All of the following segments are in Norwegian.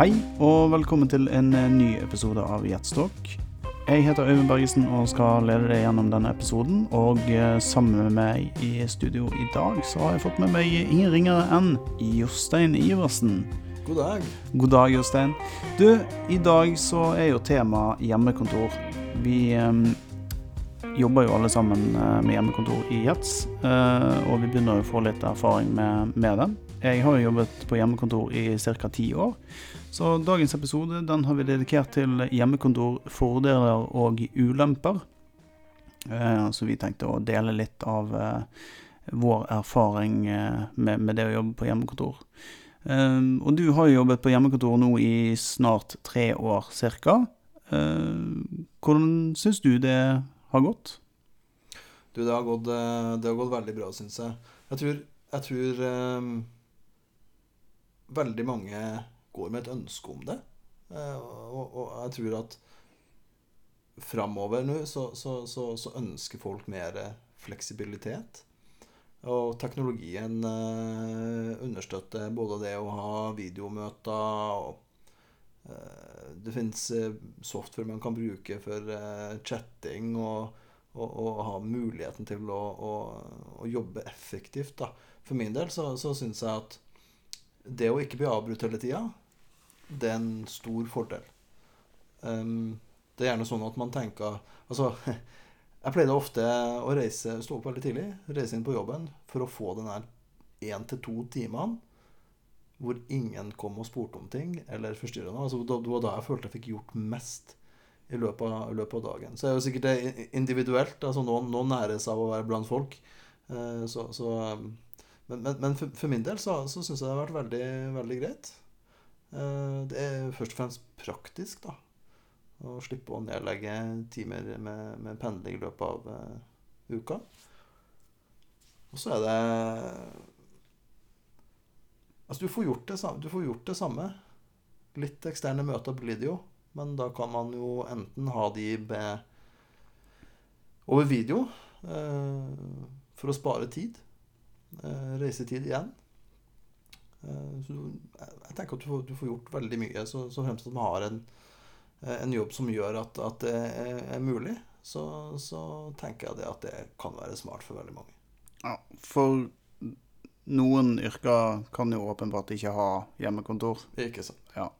Hei, og velkommen til en eh, ny episode av Jetstock. Jeg heter Øyvind Bergesen og skal lede deg gjennom denne episoden. Og eh, sammen med meg i studio i dag så har jeg fått med meg ingen ringere enn Jostein Iversen. God dag. God dag, Jostein. Du, i dag så er jo tema hjemmekontor. Vi eh, jobber jo alle sammen med hjemmekontor i Jets, eh, og vi begynner å få litt erfaring med, med det. Jeg har jo jobbet på hjemmekontor i ca. ti år, så dagens episode den har vi dedikert til hjemmekontor, fordeler og ulemper. Eh, så vi tenkte å dele litt av eh, vår erfaring eh, med, det å jobbe på hjemmekontor. Og du har jo jobbet på hjemmekontor nå i snart tre år ca. Hvordan syns du det har gått? Du, det har gått, det har gått veldig bra, syns jeg. Jeg tror, jeg tror um, veldig mange går med et ønske om det. Uh, og, og, jeg tror at framover nå så, så, så, så, ønsker folk mer fleksibilitet. Og teknologien uh, understøtter både det å ha videomøter og uh, Det fins software man kan bruke for chatting og, og, og, ha muligheten til å, å, å jobbe effektivt. Da. For min del så, så syns jeg at det å ikke bli avbrutt hele tida, det er en stor fordel. Um, det er gjerne sånn at man tenker Altså, jeg pleide ofte å reise, stå opp veldig tidlig, reise inn på jobben for å få den der én til to timene hvor ingen kom og spurte om ting eller forstyrra noe. Altså, det var da jeg følte jeg fikk gjort mest i løpet av, i løpet av dagen. Så det er jo sikkert individuelt. altså Noen, noen næres av å være blant folk. Uh, så, så men, men, men for, for, min del så, så syns jeg det har vært veldig, veldig greit. Eh, det er først og fremst praktisk, da. Å slippe å nedlegge timer med, med pendling i løpet av uh, uka. Og så er det Altså, du får gjort det, du får gjort det samme. Litt eksterne møter blir det jo, men da kan man jo enten ha de med over video uh, for å spare tid. Eh, reisetid igjen. Eh, så jeg tenker at du får, du får, gjort veldig mye. Så, så fremst at man har en, eh, en jobb som gjør at, at det er, er mulig, så, så, tenker jeg det at det kan være smart for veldig mange. Ja, for noen yrker kan jo åpenbart ikke ha hjemmekontor. Ikke sant. Ja.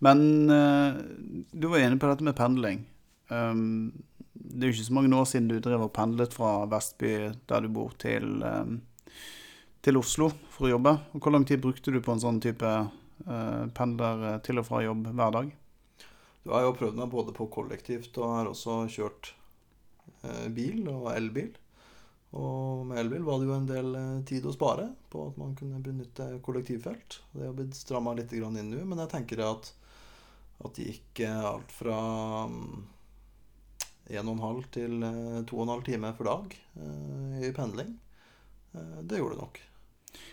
Men du var enig på dette med pendling. Um, det er jo ikke så mange år siden du drev og pendlet fra Vestby, der du bor, til um, til Oslo for å jobbe. Og hvor lang tid brukte du på en sånn type uh, pendler eh, til og fra jobb hver dag? Du har jo prøvd meg både på kollektivt og har også kjørt uh, bil og elbil. Og med elbil var det jo en del uh, tid å spare på at man kunne benytte kollektivfelt. Det har blitt stramma litt inn nå, men jeg tenker at, at det gikk alt fra um, 1,5 til 2,5 timer for dag i pendling. Det gjorde det nok.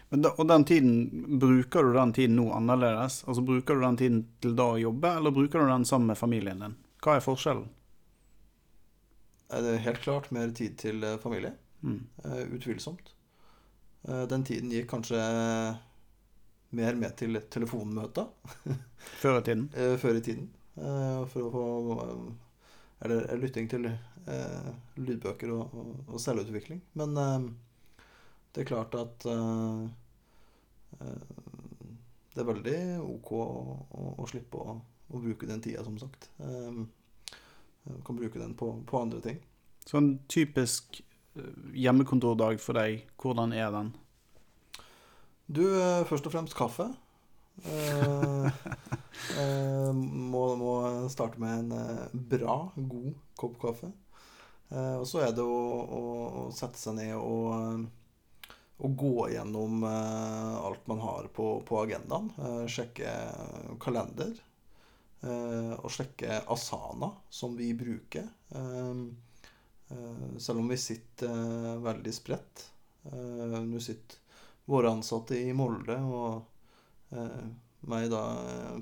Da, og den tiden, Bruker du den tiden nå annerledes? Altså Bruker du den tiden til da å jobbe, eller bruker du den sammen med familien din? Hva er forskjellen? Det er helt klart mer tid til eh, familie. Mm. Utvilsomt. Den tiden gikk kanskje mer med til telefonmøter. Før i tiden? Før i tiden. for å få Eller lytting til lydbøker og, og selvutvikling. Men det er klart at uh, det er veldig ok å, å, å slippe å, å, bruke den tida, som sagt. Um, kan bruke den på, på, andre ting. Så en typisk hjemmekontordag for deg, hvordan er den? Du, først og fremst kaffe. uh, uh, må, må, starte med en bra, god kopp kaffe. Uh, og så er det å, å, å, sette seg ned og å gå gjennom uh, alt man har på, på agendaen. Uh, sjekke kalender. Uh, og sjekke Asana, som vi bruker. selv om vi sitter veldig spredt. Nå sitter våre ansatte i Molde og meg da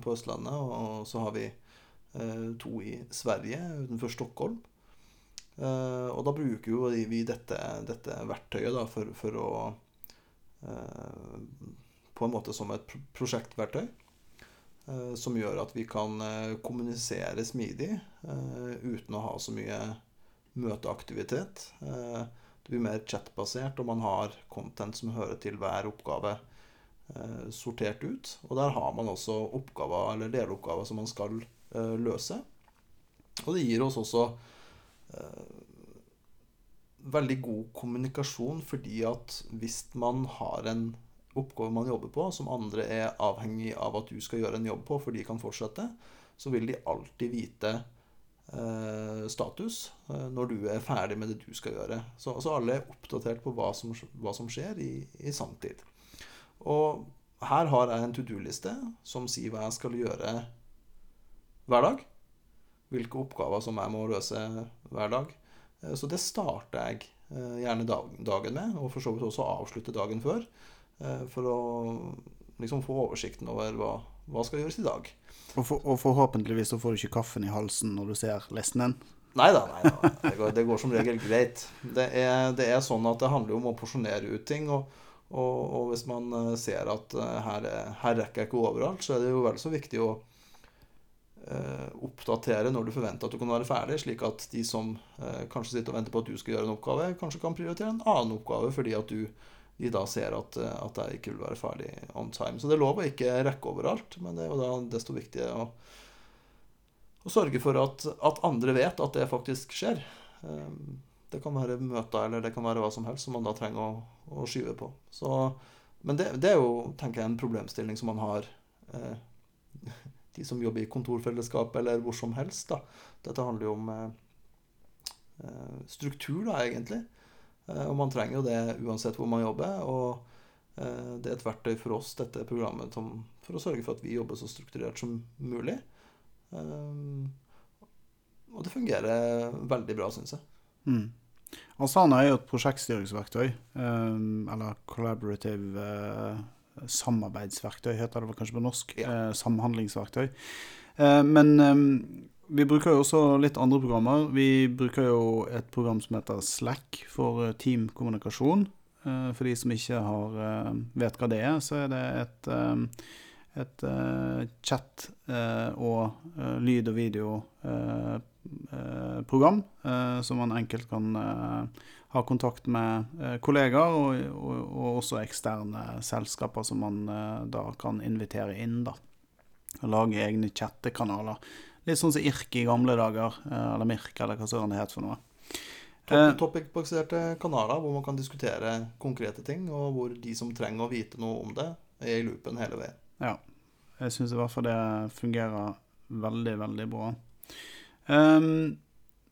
på Østlandet. Og så har vi to i Sverige, utenfor Stockholm. og da bruker jo vi dette, dette verktøyet da, for, for å på en måte som et prosjektverktøy. eh, som gjør at vi kan eh, kommunisere smidig eh, uten å ha så mye møteaktivitet. Eh, det blir mer chatbasert, og man har content som hører til hver oppgave eh, sortert ut. Og der har man også oppgaver eller deloppgaver som man skal eh, løse. Og det gir oss også veldig god kommunikasjon, fordi at hvis man har en oppgave man jobber på, som andre er avhengig av at du skal gjøre en jobb på, for de kan fortsette, så vil de alltid vite eh, status eh, når du er ferdig med det du skal gjøre. Så, altså alle er oppdatert på hva som, hva som skjer i, i samtid. Og her har jeg en to do-liste som sier hva jeg skal gjøre hver dag. Hvilke oppgaver som jeg må løse hver dag. Eh, så det starter jeg eh, gjerne dagen med, og for så vidt også avslutte dagen før. Eh, for å liksom få oversikten over hva, hva skal gjøres i dag. Og, for, og, forhåpentligvis så får du ikke kaffen i halsen når du ser listen den. Nei da, nei da. Det går, det går som regel greit. Det er, det er, sånn at det handler om å porsjonere ut ting. Og, og, og hvis man ser at her, her, rekker jeg ikke overalt, så er det jo vel så viktig å oppdatere når du forventer at du kan være ferdig, slik at de som eh, kanskje sitter og venter på at du skal gjøre en oppgave, kanskje kan prioritere en annen oppgave fordi at du, de da ser at, eh, at jeg ikke vil være ferdig on time. Så det er lov å ikke rekke overalt, men det er jo da desto viktigere å, å sørge for at, at, andre vet at det faktisk skjer. Det kan være møter eller det kan være hva som helst som man da trenger å, å skyve på. Så, men det, det, er jo, tenker jeg, en problemstilling som man har eh, de som jobber i kontorfellesskap eller hvor som helst. Da. Dette handler jo om eh, eh, struktur, da, egentlig. Eh, og man trenger jo det uansett hvor man jobber. Og eh, det er et verktøy for oss, dette programmet, som, for å sørge for at vi jobber så strukturert som mulig. Eh, og det fungerer veldig bra, syns jeg. Mm. Asana er jo et prosjektstyringsverktøy, um, eller collaborative samarbeidsverktøy, heter det vel kanskje på norsk. Ja. Eh, samhandlingsverktøy. Eh, men eh, vi bruker jo også litt andre programmer. Vi bruker jo et program som heter Slack for teamkommunikasjon. Eh, for de som ikke har, vet hva det er, så er det et, et chat- og lyd- og videoprogram som man enkelt kan ha kontakt med eh, kollegaer og, og, og, også eksterne selskaper som man eh, da kan invitere inn. da. Og lage egne chattekanaler. Litt sånn som IRK i gamle dager, eh, eller MIRK, eller hva søren det het for noe. Topic-baserte kanaler hvor man kan diskutere konkrete ting, og hvor de som trenger å vite noe om det, er i loopen hele veien. Ja. Jeg syns i hvert fall det fungerer veldig, veldig bra. Um,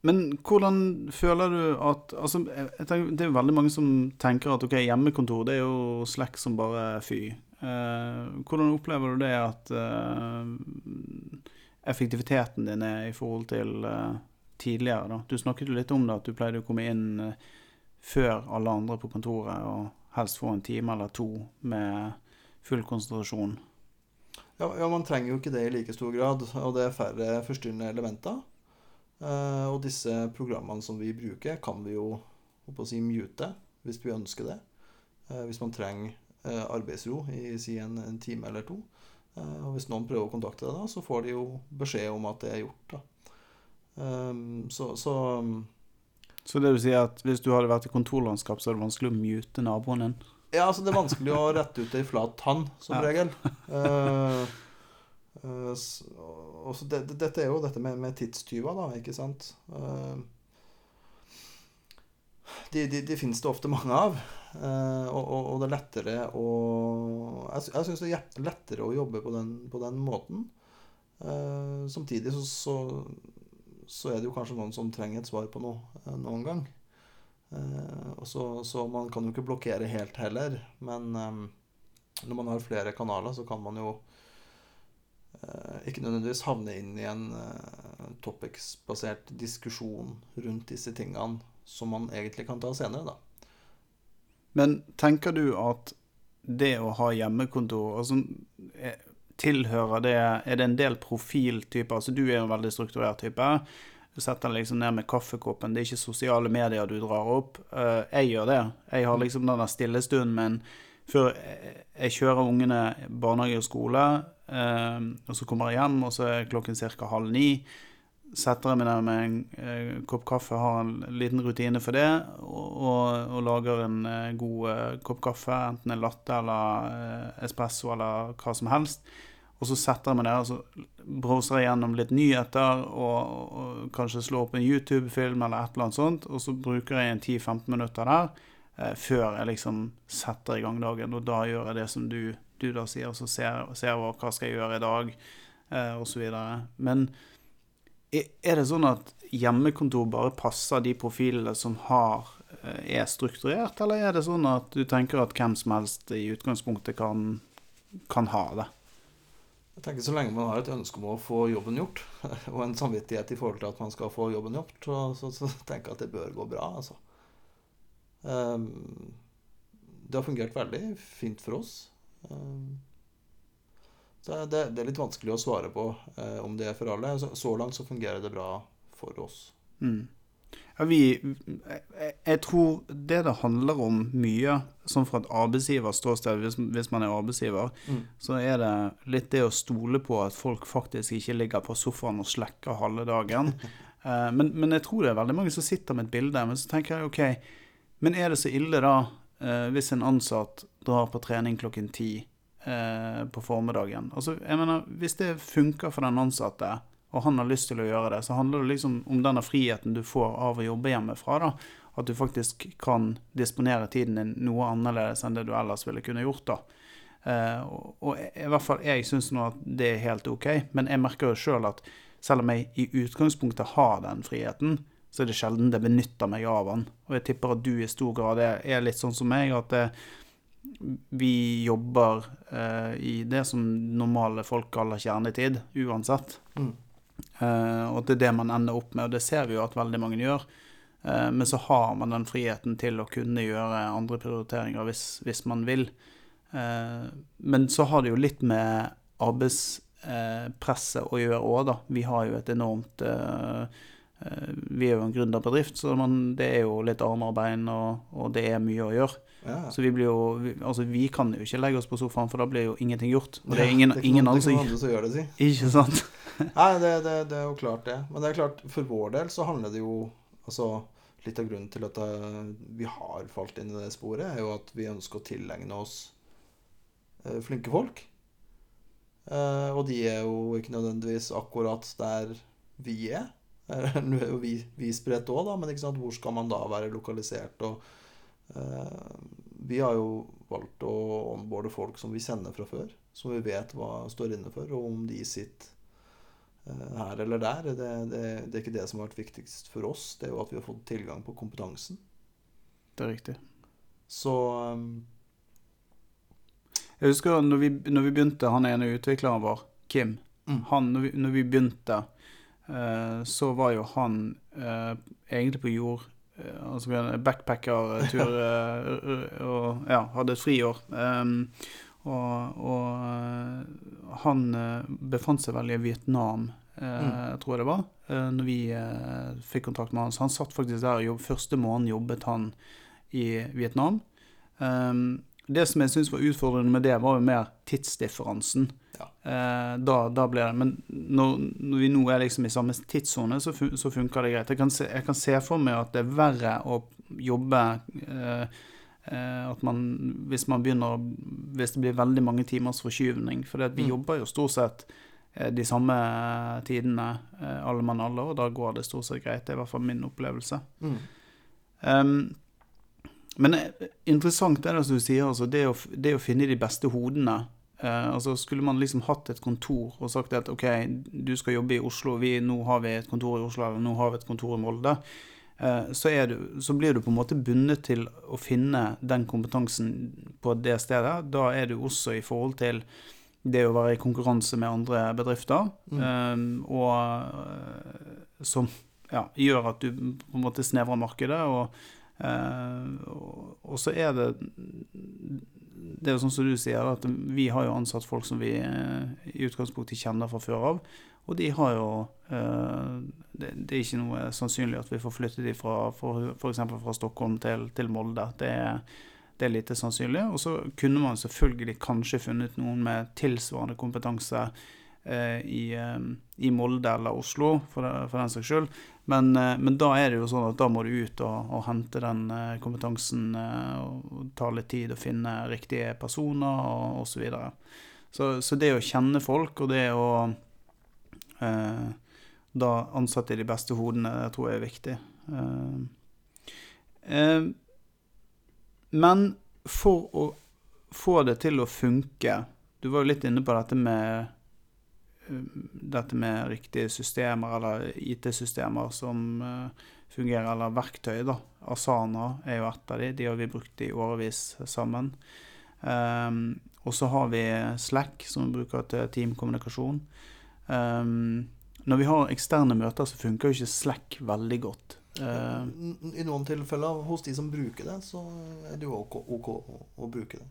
men hvordan føler du at altså, tenker, Det er jo veldig mange som tenker at ok, hjemmekontor det er jo Slack som bare fy. Eh, hvordan opplever du det at eh, effektiviteten din er i forhold til eh, tidligere? da? Du snakket jo litt om det, at du pleide å komme inn før alle andre på kontoret og helst få en time eller to med full konsentrasjon. Ja, ja, man trenger jo ikke det i like stor grad, og det er færre forstyrrende elementer. Eh, og disse programmene som vi bruker, kan vi jo å si, mute hvis vi ønsker det. Eh, hvis man trenger eh, arbeidsro i si en, en, time eller to. Og hvis noen prøver å kontakte deg, da, så får de jo beskjed om at det er gjort. da. Um, så, så, så det du sier at hvis du hadde vært i kontorlandskap, så er det vanskelig å mute naboen din? Ja, altså det er vanskelig å rette ut ei flat tann, som ja. regel. Uh, Uh, det, det, dette er jo dette med, med tidstyver, da, ikke sant. Uh, de, de, de, finnes det ofte mange av. Uh, og, og, og, det er lettere å Jeg, jeg syns det er lettere å jobbe på den, på den måten. samtidig så, så, så, er det jo kanskje noen som trenger et svar på noe noen gang. Så, så, man kan jo ikke blokkere helt heller. Men når man har flere kanaler, så kan man jo Eh, ikke nødvendigvis havne inn i en uh, topics-basert diskusjon rundt disse tingene som man egentlig kan ta senere, da. Men tenker du at det å ha hjemmekontor altså, Tilhører det Er det en del profiltyper? Altså, du er en veldig strukturert type. Du setter deg liksom ned med kaffekoppen. Det er ikke sosiale medier du drar opp. Jeg gjør det. Jeg har liksom den der stillestunden en før jeg, kjører ungene barnehage og skole, eh, og så kommer jeg hjem, og så er klokken ca. halv ni. Setter jeg meg ned med en eh, kopp kaffe, har en liten rutine for det, og, og, og lager en eh, god eh, kopp kaffe, enten en latte eller espresso eller hva som helst. Og så setter jeg meg der og så browser jeg gjennom litt nyheter og, og kanskje slår opp en YouTube-film eller et eller annet sånt, og så bruker jeg en 10-15 minutter der før jeg liksom setter i gang dagen. Og da gjør jeg det som du, du da sier, og så ser, ser jeg hva skal jeg gjøre i dag, eh, osv. Men er det sånn at hjemmekontor bare passer de profilene som har, eh, er strukturert, eller er det sånn at du tenker at hvem som helst i utgangspunktet kan, kan ha det? Jeg tenker Så lenge man har et ønske om å få jobben gjort, og en samvittighet i forhold til at man skal få jobben gjort, så, så, så tenker jeg at det bør gå bra. altså. Ehm, det har fungert veldig fint for oss. Ehm, så det, det er litt vanskelig å svare på eh, om det er for alle. Så, så langt så fungerer det bra for oss. Mm. Ja, vi, jeg, jeg tror det det handler om mye, sånn fra et arbeidsgivers ståsted, hvis, hvis man er arbeidsgiver, Mm. så er det litt det å stole på at folk faktisk ikke ligger på sofaen og slekker halve dagen. Eh, men, men jeg tror det er veldig mange som sitter med et bilde. Men så tenker jeg OK, men er det så ille da eh, hvis en ansatt drar på trening klokken ti eh, på formiddagen? Altså, jeg mener, Hvis det funker for den ansatte, og han har lyst til å gjøre det, så handler det liksom om denne friheten du får av å jobbe hjemmefra. da, At du faktisk kan disponere tiden din noe annerledes enn det du ellers ville kunne gjort. da. Uh, og, i hvert fall jeg syns nå at det er helt OK, men jeg merker jo sjøl at selv om jeg i utgangspunktet har den friheten, så er det sjelden det benytter meg av den. Og jeg tipper at du i stor grad er, litt sånn som meg, at det, vi jobber eh, i det som normale folk kaller kjernetid, uansett. Mm. Eh, og det er det man ender opp med, og det ser vi jo at veldig mange gjør. Eh, men så har man den friheten til å kunne gjøre andre prioriteringer hvis, hvis man vil. Eh, men så har det jo litt med arbeidspresset å gjøre òg, da. Vi har jo et enormt eh, eh, Vi er jo en gründerbedrift, så man, det er jo litt armer og bein, og, og det er mye å gjøre. Ja. Så vi blir jo vi, Altså, vi kan jo ikke legge oss på sofaen, for da blir jo ingenting gjort. Og det er ingen, det er ingen noen- andre som gjør det, si. Ikke sant? Nei, det, det, det er jo klart det. Men det er klart, for vår del så handler det jo altså, Litt av grunnen til at eh, vi har falt inn i det sporet, er jo at vi ønsker å tilegne oss eh, flinke folk. Eh, og de er jo ikke nødvendigvis akkurat der vi er. Eh, Nå er jo vi, vi spredt òg, da, men hvor skal man da være lokalisert? Og, eh, vi har jo valgt å onboarde folk som vi kjenner fra før. Som vi vet hva står inne for, og om de sitter eh, her eller der. Det, det, det er ikke det som har vært viktigst for oss. Det er jo at vi har fått tilgang på kompetansen. Det er riktig. Så um, Jeg husker når vi, når vi begynte, han ene utvikleren vår, Kim Mm. han, når, vi, når vi begynte, eh, så var jo han eh, egentlig på jord eh, altså backpackertur eh, og ja, hadde et friår. Um, og og eh, han eh, befant seg vel i Vietnam, eh, tror jeg det var, eh, når vi eh, fikk kontakt med han. Så han satt faktisk der og jobb, første måneden jobbet han i Vietnam. Um, det som jeg syns var utfordrende med det, var jo mer tidsdifferansen. Ja. Eh, da, da blir det Men når, når vi nå er liksom i samme tidssone, så, fun så funker det greit. Jeg kan, se, jeg kan se for meg at det er verre å jobbe eh, eh, at man, Hvis man begynner Hvis det blir veldig mange timers forskyvning. For vi Mm. jobber jo stort sett eh, de samme tidene, alle mann alle, og da går det stort sett greit. Det er i hvert fall min opplevelse. mm. Um, men interessant er det som du sier, altså, det, å, det å finne de beste hodene. Eh, altså Skulle man liksom hatt et kontor og sagt at ok, du skal jobbe i Oslo, vi, nå har vi et kontor i Oslo, eller nå har vi et kontor i Molde, eh, så, er du, så blir du på en måte bundet til å finne den kompetansen på det stedet. Da er du også i forhold til det å være i konkurranse med andre bedrifter, eh, og som ja, gjør at du på en måte snevrer markedet. og, og så er det Det er jo sånn som du sier, at vi har jo ansatt folk som vi eh, i utgangspunktet kjenner fra før av. Og de har jo eh, det, er ikke noe sannsynlig at vi får flytte de fra f.eks. fra Stockholm til, til Molde. Det er, det er lite sannsynlig. Og så kunne man selvfølgelig kanskje funnet noen med tilsvarende kompetanse eh, i, i, Molde eller Oslo, for, for den saks skyld. Men, eh, men, da er det jo sånn at da må du ut og, og hente den eh, kompetansen eh, og ta litt tid å finne riktige personer og osv. Så, videre. så Så det å kjenne folk og det å eh, da ansette de beste hodene, det tror jeg er viktig. Eh, men for å få det til å funke Du var jo litt inne på dette med dette med riktige systemer, eller IT-systemer som fungerer, eller verktøy, da. Asana er jo et av de. De har vi brukt i årevis sammen. Um, og så har vi Slack, som vi bruker til teamkommunikasjon. Um, når vi har eksterne møter, så funker jo ikke Slack veldig godt. Uh, I noen tilfeller hos de som bruker det, så er det jo OK, OK å, å, bruke det.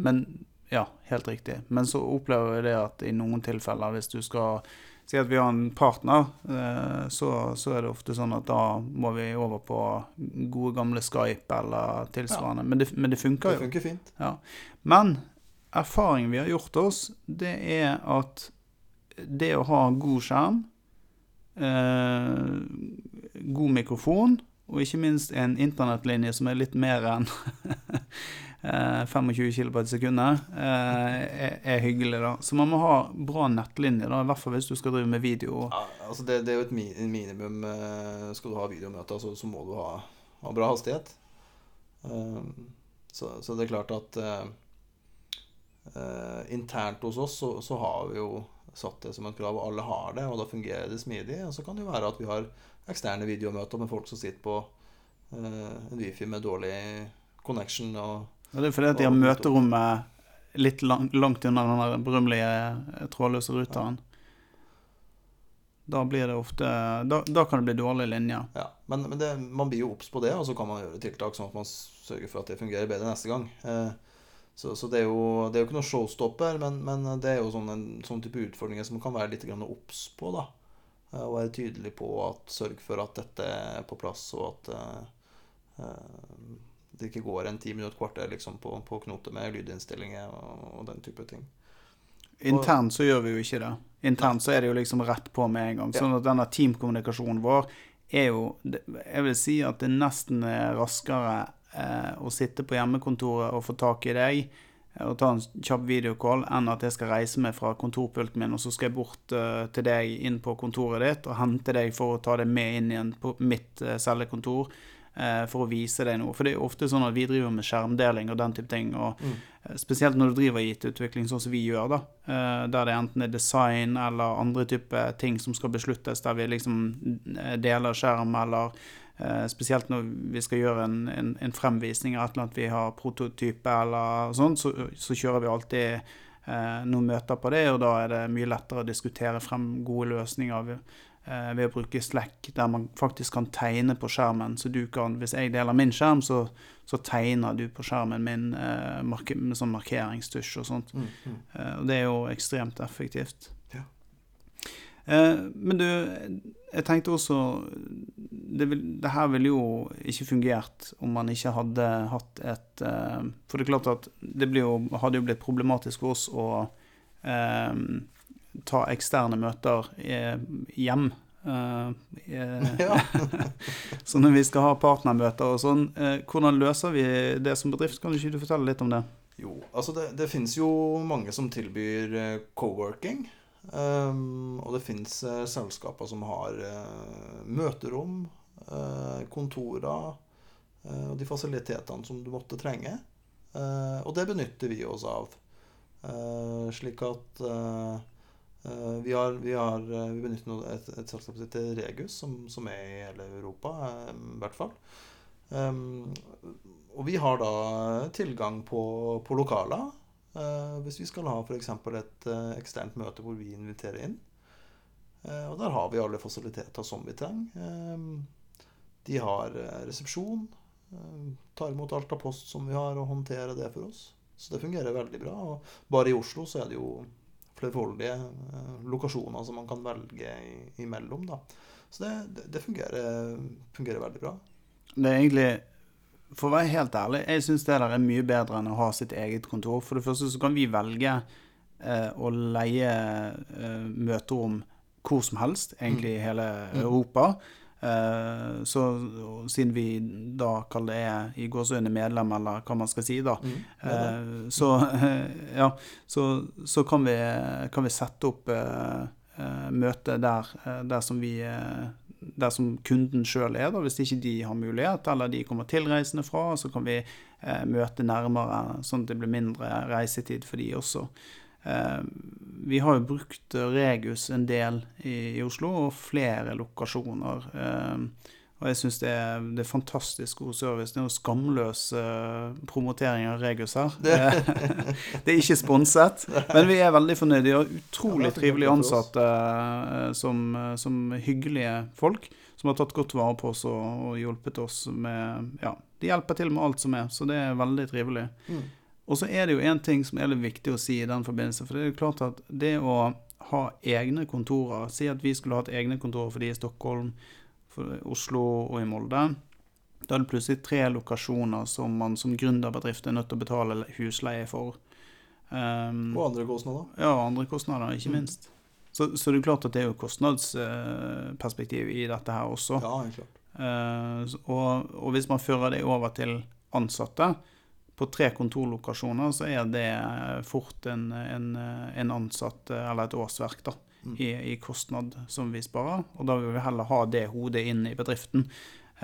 Men Ja, helt riktig. Men så opplever jeg det at i noen tilfeller, hvis du skal si at vi har en partner, uh, så, så, er det ofte sånn at da må vi over på gode, gamle Skype eller tilsvarende. Ja. Men, det, men, det, funker jo. Det funker fint. Ja. Men erfaringen vi har gjort oss, det er at det å ha god skjerm, eh, god mikrofon og ikke minst en internettlinje som er litt mer enn 25 kB i sekundet, eh, er, er, hyggelig. da. Så man må ha bra nettlinje, da, i hvert fall hvis du skal drive med video. Ja, altså det, det er jo et minimum. Eh, skal du ha videomøter, så, så må du ha, ha bra hastighet. Så, så, det er klart at internt hos oss så, så har vi jo satt det som et krav, og alle har det, og da fungerer det smidig. Og så kan det jo være at vi har eksterne videomøter med folk som sitter på eh, en wifi med dårlig connection. Og, ja, det er fordi at de har møterommet litt langt, langt unna den berømmelige eh, trådløse ruteren. Da blir det ofte Da, da kan det bli dårlig linje. Ja, men, men det, man blir jo obs på det, og så kan man gjøre tiltak sånn at man sørger for at det fungerer bedre neste gang. Eh, så, så det, er jo, det, er jo, ikke noe showstopper, men, men det er jo sånn en sånn type utfordringer som man kan være litt obs på. da. Eh, og være tydelig på at sørg for at dette er på plass, og at uh, det ikke går en ti minutter, kvarter liksom, på, på knote med lydinnstillingen og, og, den type ting. Internt så gjør vi jo ikke det. Internt så er det jo liksom rett på med en gang. Sånn at denne teamkommunikasjonen vår er jo Jeg vil si at det nesten er raskere eh, å sitte på hjemmekontoret og få tak i deg eh, og ta en kjapp videocall, enn at jeg skal reise meg fra kontorpulten min, og så skal jeg bort uh, til deg inn på kontoret ditt og hente deg for å ta deg med inn igjen på mitt uh, cellekontor for å vise deg noe. For det er ofte sånn at vi driver med skjermdeling og den type ting. og mm. Spesielt når du driver IT-utvikling sånn som vi gjør, da. Der det enten er design eller andre typer ting som skal besluttes, der vi liksom deler skjerm eller Eh, spesielt når vi skal gjøre en, en, en fremvisning av et eller annet vi har prototype eller sånn, så, så, kjører vi alltid eh, noen møter på det, og da er det mye lettere å diskutere frem gode løsninger ved, eh, ved å bruke Slack, der man faktisk kan tegne på skjermen. Så du kan, hvis jeg deler min skjerm, så, så tegner du på skjermen min eh, med sånn markeringstusj og sånt. Mm, mm. Eh, og det er jo ekstremt effektivt. Ja. Eh, men du, jeg tenkte også det, vil, det, her ville jo ikke fungert om man ikke hadde hatt et uh, For det er klart at det jo, hadde jo blitt problematisk for oss å uh, ta eksterne møter hjem. Uh, så når vi skal ha partnermøter og sånn, hvordan løser vi det som bedrift? Kan du ikke fortelle litt om det? Jo, altså det, det finnes jo mange som tilbyr co-working. Um, og det fins uh, selskaper som har uh, møterom, uh, kontorer og de fasilitetene som du måtte trenge. og det benytter vi oss av. slik at vi, har, vi, har, vi benytter et, et selskap som heter Regus, som, som, er i hele Europa, i hvert fall. Um, og vi har da tilgang på, på lokaler Uh, hvis vi skal ha f.eks. et uh, eksternt møte hvor vi inviterer inn. Uh, og der har vi alle fasiliteter som vi trenger. de har resepsjon. tar imot alt av post som vi har, og håndterer det for oss. Så det fungerer veldig bra. Og bare i Oslo så er det jo flerfoldige lokasjoner som man kan velge imellom. Da. Så det, det, det fungerer, fungerer veldig bra. Det er egentlig for å være helt ærlig, jeg syns det der er mye bedre enn å ha sitt eget kontor. For det første så kan vi velge eh, å leie eh, møterom hvor som helst, egentlig i hele Europa. Eh, så siden vi da kaller det er i gåseøyne medlem, eller hva man skal si, da, Mm. eh, så, ja, så, så kan, vi, kan vi sette opp eh, møte der, der som vi der som kunden sjøl er, da, hvis ikke de har mulighet, eller de kommer tilreisende fra, så kan vi eh, møte nærmere, sånn at det blir mindre reisetid for de også. Eh, vi har jo brukt Regus en del i, Oslo, og flere lokasjoner. Eh, og jeg syns det, er- det er fantastisk god service. Det er noe skamløs eh, promotering av Regus her. Det, det er ikke sponset, men vi er veldig fornøyde. De har utrolig Ja, trivelige ansatte som, som hyggelige folk. Som har tatt godt vare på oss og, og hjulpet oss med Ja, de hjelper til med alt som er, så det er veldig trivelig. Mm. Og så er det jo en ting som er litt viktig å si i den forbindelse. For det er jo klart at det å ha egne kontorer Si at vi skulle hatt egne kontorer for de i Stockholm, for Oslo og i Molde. Da er det plutselig tre lokasjoner som man som gründerbedrift er nødt til å betale husleie for. Um, Og andre kostnader. ja, andre kostnader, ikke Mm. minst. Så, så det er klart at det er jo kostnadsperspektiv i dette her også. Ja, klart. Uh, og, og hvis man fører det over til ansatte på tre kontorlokasjoner, så er det fort en, en, en ansatt, eh, eller et årsverk, da, Mm. i, i kostnad som vi sparer. Og da vil vi heller ha det hodet inn i bedriften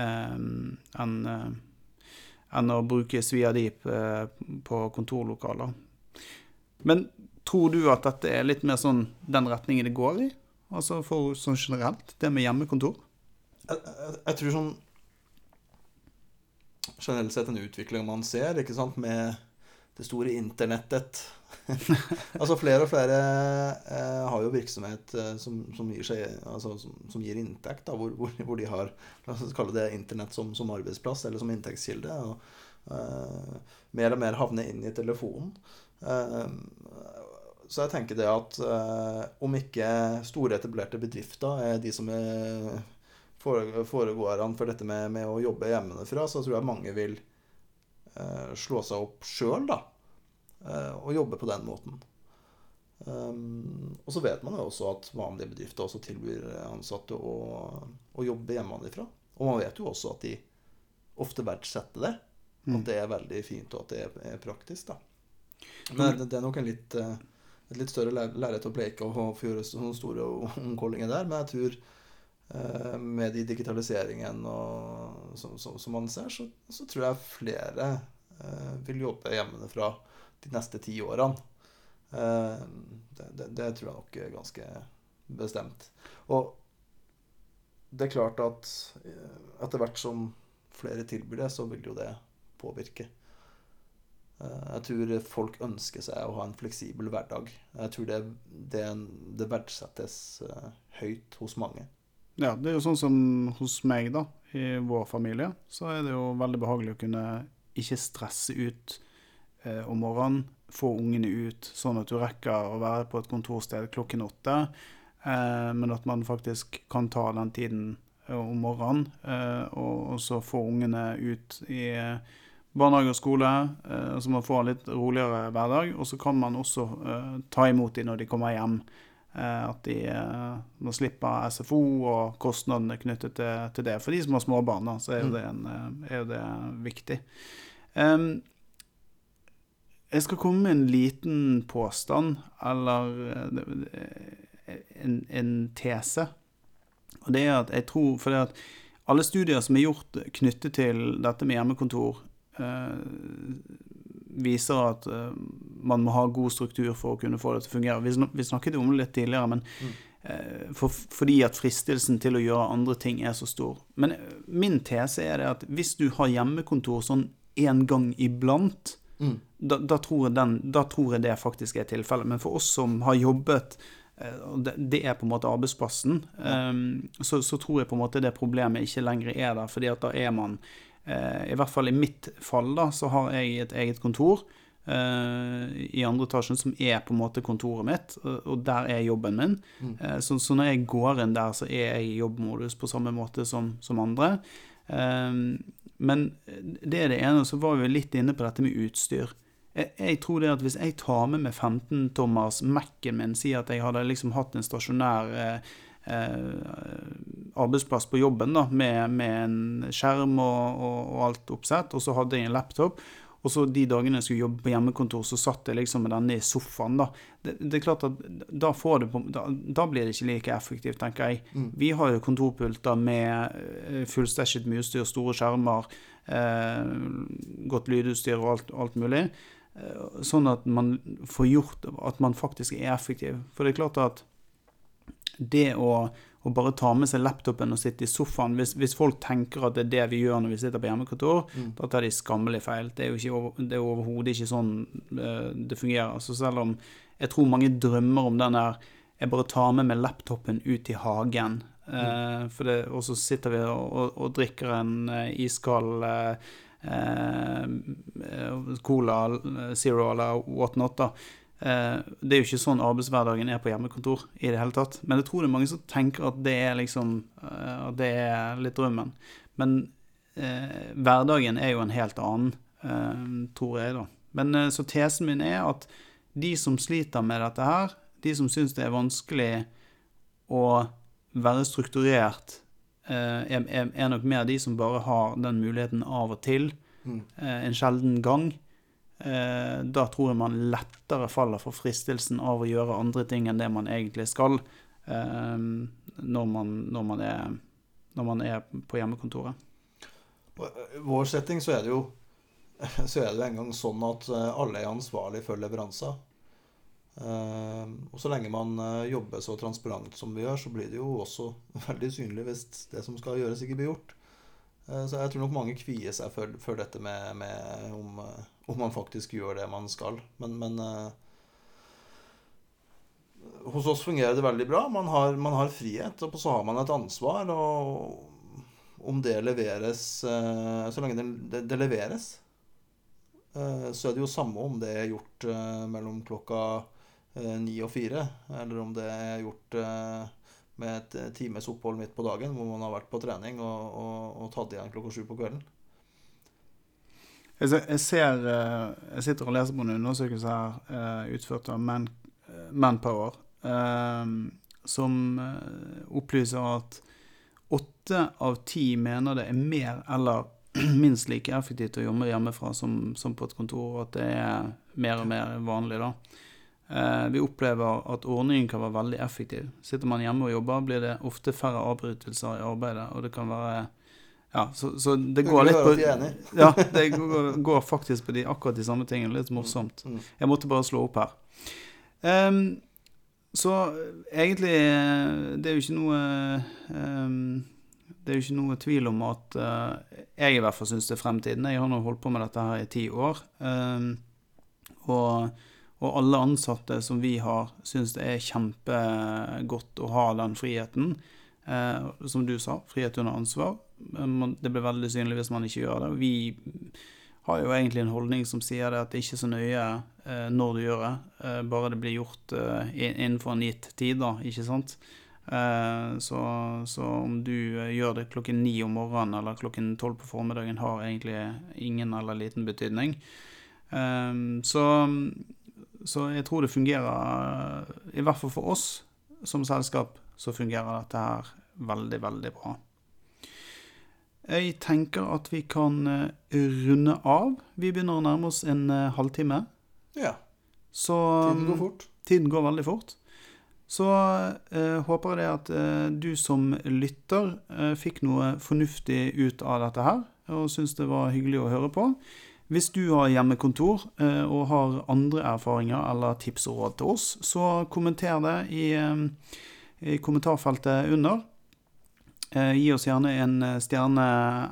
eh, enn eh, enn å bruke sviadip eh, på kontorlokaler. Men tror du at dette er litt mer sånn den retningen det går i? Altså for sånn generelt, det med hjemmekontor? Jeg, jeg, jeg tror sånn Generelt sett en utvikling man ser, ikke sant, med det store internettet. altså flere og flere eh, har jo virksomhet eh, som, som gir seg Altså som, som gir inntekt, da, hvor, hvor, hvor de har La oss kalle det internett som, som arbeidsplass eller som inntektskilde. Og eh, mer og mer havne inn i telefonen. Eh, så jeg tenker det at eh, om ikke store etablerte bedrifter er de som er foregåerne for dette med, med å jobbe hjemmefra, så tror jeg mange vil eh, slå seg opp sjøl, da. eh, og jobbe på den måten. Um, og så vet man jo også at vanlige bedrifter også tilbyr ansatte å, å jobbe hjemmefra. Og man vet jo også at de ofte verdsetter det. Mm. At det er veldig fint, og at det er, praktisk, da. Men det, det er nok en litt, eh, et litt større lerret å bleke og få gjøre sånne store omkollinger der. Men jeg tror med de digitaliseringen og, som, som, som man ser, så, så tror jeg flere eh, vil jobbe hjemmefra de neste ti årene. Eh, det, det, det tror jeg nok er ganske bestemt. Og det er klart at eh, etter hvert som flere tilbyr det, så vil jo det påvirke. Eh, Jeg tror folk ønsker seg å ha en fleksibel hverdag. Jeg tror det, det, det verdsettes eh, høyt hos mange. Ja, det er jo sånn som hos meg, da, i vår familie, så er det jo veldig behagelig å kunne ikke stresse ut eh, om morgenen, få ungene ut sånn at du rekker å være på et kontorsted klokken åtte, eh, men at man faktisk kan ta den tiden eh, om morgenen, eh, og, og så få ungene ut i eh, barnehage og skole, eh, så man får en litt roligere hverdag, og så kan man også eh, ta imot dem når de kommer hjem. Eh, At de eh, må slippe SFO og kostnadene knyttet til, til det. For de som har små barn, så er jo Mm. det, en, eh, er jo det viktig. Um, jeg skal komme med en liten påstand, eller en, en tese. Og det er at jeg tror For at alle studier som er gjort knyttet til dette med hjemmekontor, eh, viser at uh, man må ha god struktur for å kunne få det til å fungere. Vi, snak, vi snakket om det litt tidligere, men Mm. uh, for, fordi at fristelsen til å gjøre andre ting er så stor. Men eh, min tese er det at hvis du har hjemmekontor sånn en gang iblant, Mm. da, da, tror den, da tror jeg det faktisk er tilfellet. Men for oss som har jobbet det, er på en måte arbeidsplassen, Ja. så, så tror jeg på en måte det problemet ikke lenger er der. fordi at da er man I hvert fall i mitt fall, da, så har jeg et eget kontor uh, i andre etasjen som er på en måte kontoret mitt, og, der er jobben min. Mm. Uh, så, så når jeg går inn der, så er jeg i jobbmodus på samme måte som, som andre. Uh, Men det er det ene. Så var vi litt inne på dette med utstyr. Jeg, jeg tror det at hvis jeg tar med meg 15-tommers Mac-en min, sier at jeg hadde liksom hatt en stasjonær eh, eh, arbeidsplass på jobben da, med, med en skjerm og, og, og, alt oppsett, og så hadde jeg en laptop. Og så de dagene jeg skulle jobbe på hjemmekontor, så satt jeg liksom med denne i sofaen. Da Det, det er klart at da, får det på, da, da, blir det ikke like effektivt, tenker jeg. Mm. Vi har jo kontorpulter med eh, fullstæsjet med utstyr, store skjermer, eh, godt lydutstyr og alt, alt mulig. Eh, sånn at man får gjort At man faktisk er effektiv. For det er klart at det å å bare ta med seg laptopen og sitte i sofaen hvis, hvis, folk tenker at det er det vi gjør når vi sitter på hjemmekontor, mm. da tar de skammelig feil. Det er jo ikke, det er overhodet ikke sånn uh, det fungerer. Så selv om jeg tror mange drømmer om den der Jeg bare tar med meg laptopen ut i hagen, mm. mm. det, og så sitter vi og, og, og drikker en iskald eh, Cola Zero eller whatnot, da. Eh, det er jo ikke sånn arbeidshverdagen er på hjemmekontor i det hele tatt. Men jeg tror det er mange som tenker at det er liksom eh, At det er litt drømmen. Men eh, hverdagen er jo en helt annen, eh, tror jeg, da. Men eh, så tesen min er at de som sliter med dette her, de som syns det er vanskelig å være strukturert, er, er, er, nok mer de som bare har den muligheten av og til, mm. en sjelden gang. Eh, da tror jeg man lettere faller for fristelsen av å gjøre andre ting enn det man egentlig skal, eh, når, man, når, man er, når man er på hjemmekontoret. I eh, vår setting så er det jo så er det en gang sånn at alle er ansvarlig for leveranser. Og så lenge man jobber så transparent som vi gjør, så blir det jo også veldig synlig hvis det som skal gjøres, ikke blir gjort. Så jeg tror nok mange kvier seg for, for dette med, med om om man faktisk gjør det man skal. Men, men eh, hos oss fungerer det veldig bra. Man har, man har, frihet, og så har man et ansvar. Og om det leveres eh, Så lenge det, det, det leveres, eh, så er det jo samme om det er gjort mellom klokka ni og fire, eller om det er gjort med et times opphold midt på dagen hvor man har vært på trening og, og, og tatt igjen klokka sju på kvelden. Jeg, ser, eh, jeg sitter og leser på en undersøkelse her uh, utført av Man, uh, Manpower, som opplyser at åtte av ti mener det er mer eller minst like effektivt å jobbe hjemmefra som, som, på et kontor, og at det er mer og mer vanlig. da. vi opplever at ordningen kan være veldig effektiv. Sitter man hjemme og jobber, blir det ofte færre avbrytelser i arbeidet, og det kan være ja, så, så det går litt på Ja, det går, går, faktisk på de, akkurat de samme tingene. Litt morsomt. Mm. Jeg måtte bare slå opp her. Um, så egentlig Det er jo ikke noe um, Det er jo ikke noe tvil om at uh, jeg i hvert fall syns det er fremtiden. Jeg har nå holdt på med dette her i ti år. Um, og, og, alle ansatte som vi har, syns det er kjempegodt å ha den friheten. Uh, som du sa, frihet under ansvar det blir veldig synlig hvis man ikke gjør det. Vi har jo egentlig en holdning som sier det at det ikke er så nøye eh, når du gjør det, eh, bare det blir gjort eh, innenfor en gitt tid, da, ikke sant. Eh, så, så, om du eh, gjør det klokken ni om morgenen eller klokken tolv på formiddagen, har egentlig ingen eller liten betydning. Eh, så, så jeg tror det fungerer, i hvert fall for oss som selskap, så fungerer dette her veldig, veldig bra. Jeg tenker at vi kan eh, runde av. Vi begynner å nærme oss en uh, halvtime. Ja. Så Tiden går fort. Tiden går veldig fort. Så eh, håper jeg det at eh, du som lytter fikk noe fornuftig ut av dette her, og syns det var hyggelig å høre på. Hvis du har hjemmekontor og har andre erfaringer eller tips og råd til oss, så kommenter det i, i kommentarfeltet under. Eh, gi oss gjerne en eh, stjerne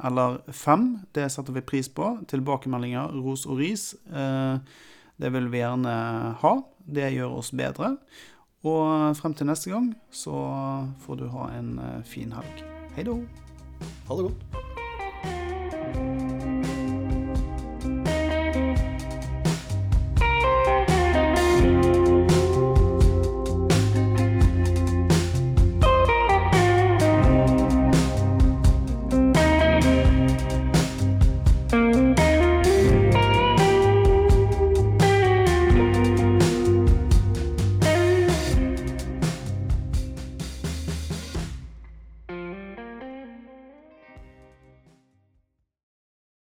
eller fem. Det setter vi pris på. Tilbakemeldinger, ros og ris. Eh, det vil vi gjerne ha. Det gjør oss bedre. Og frem til neste gang så får du ha en fin helg. Hei da. Ha det godt.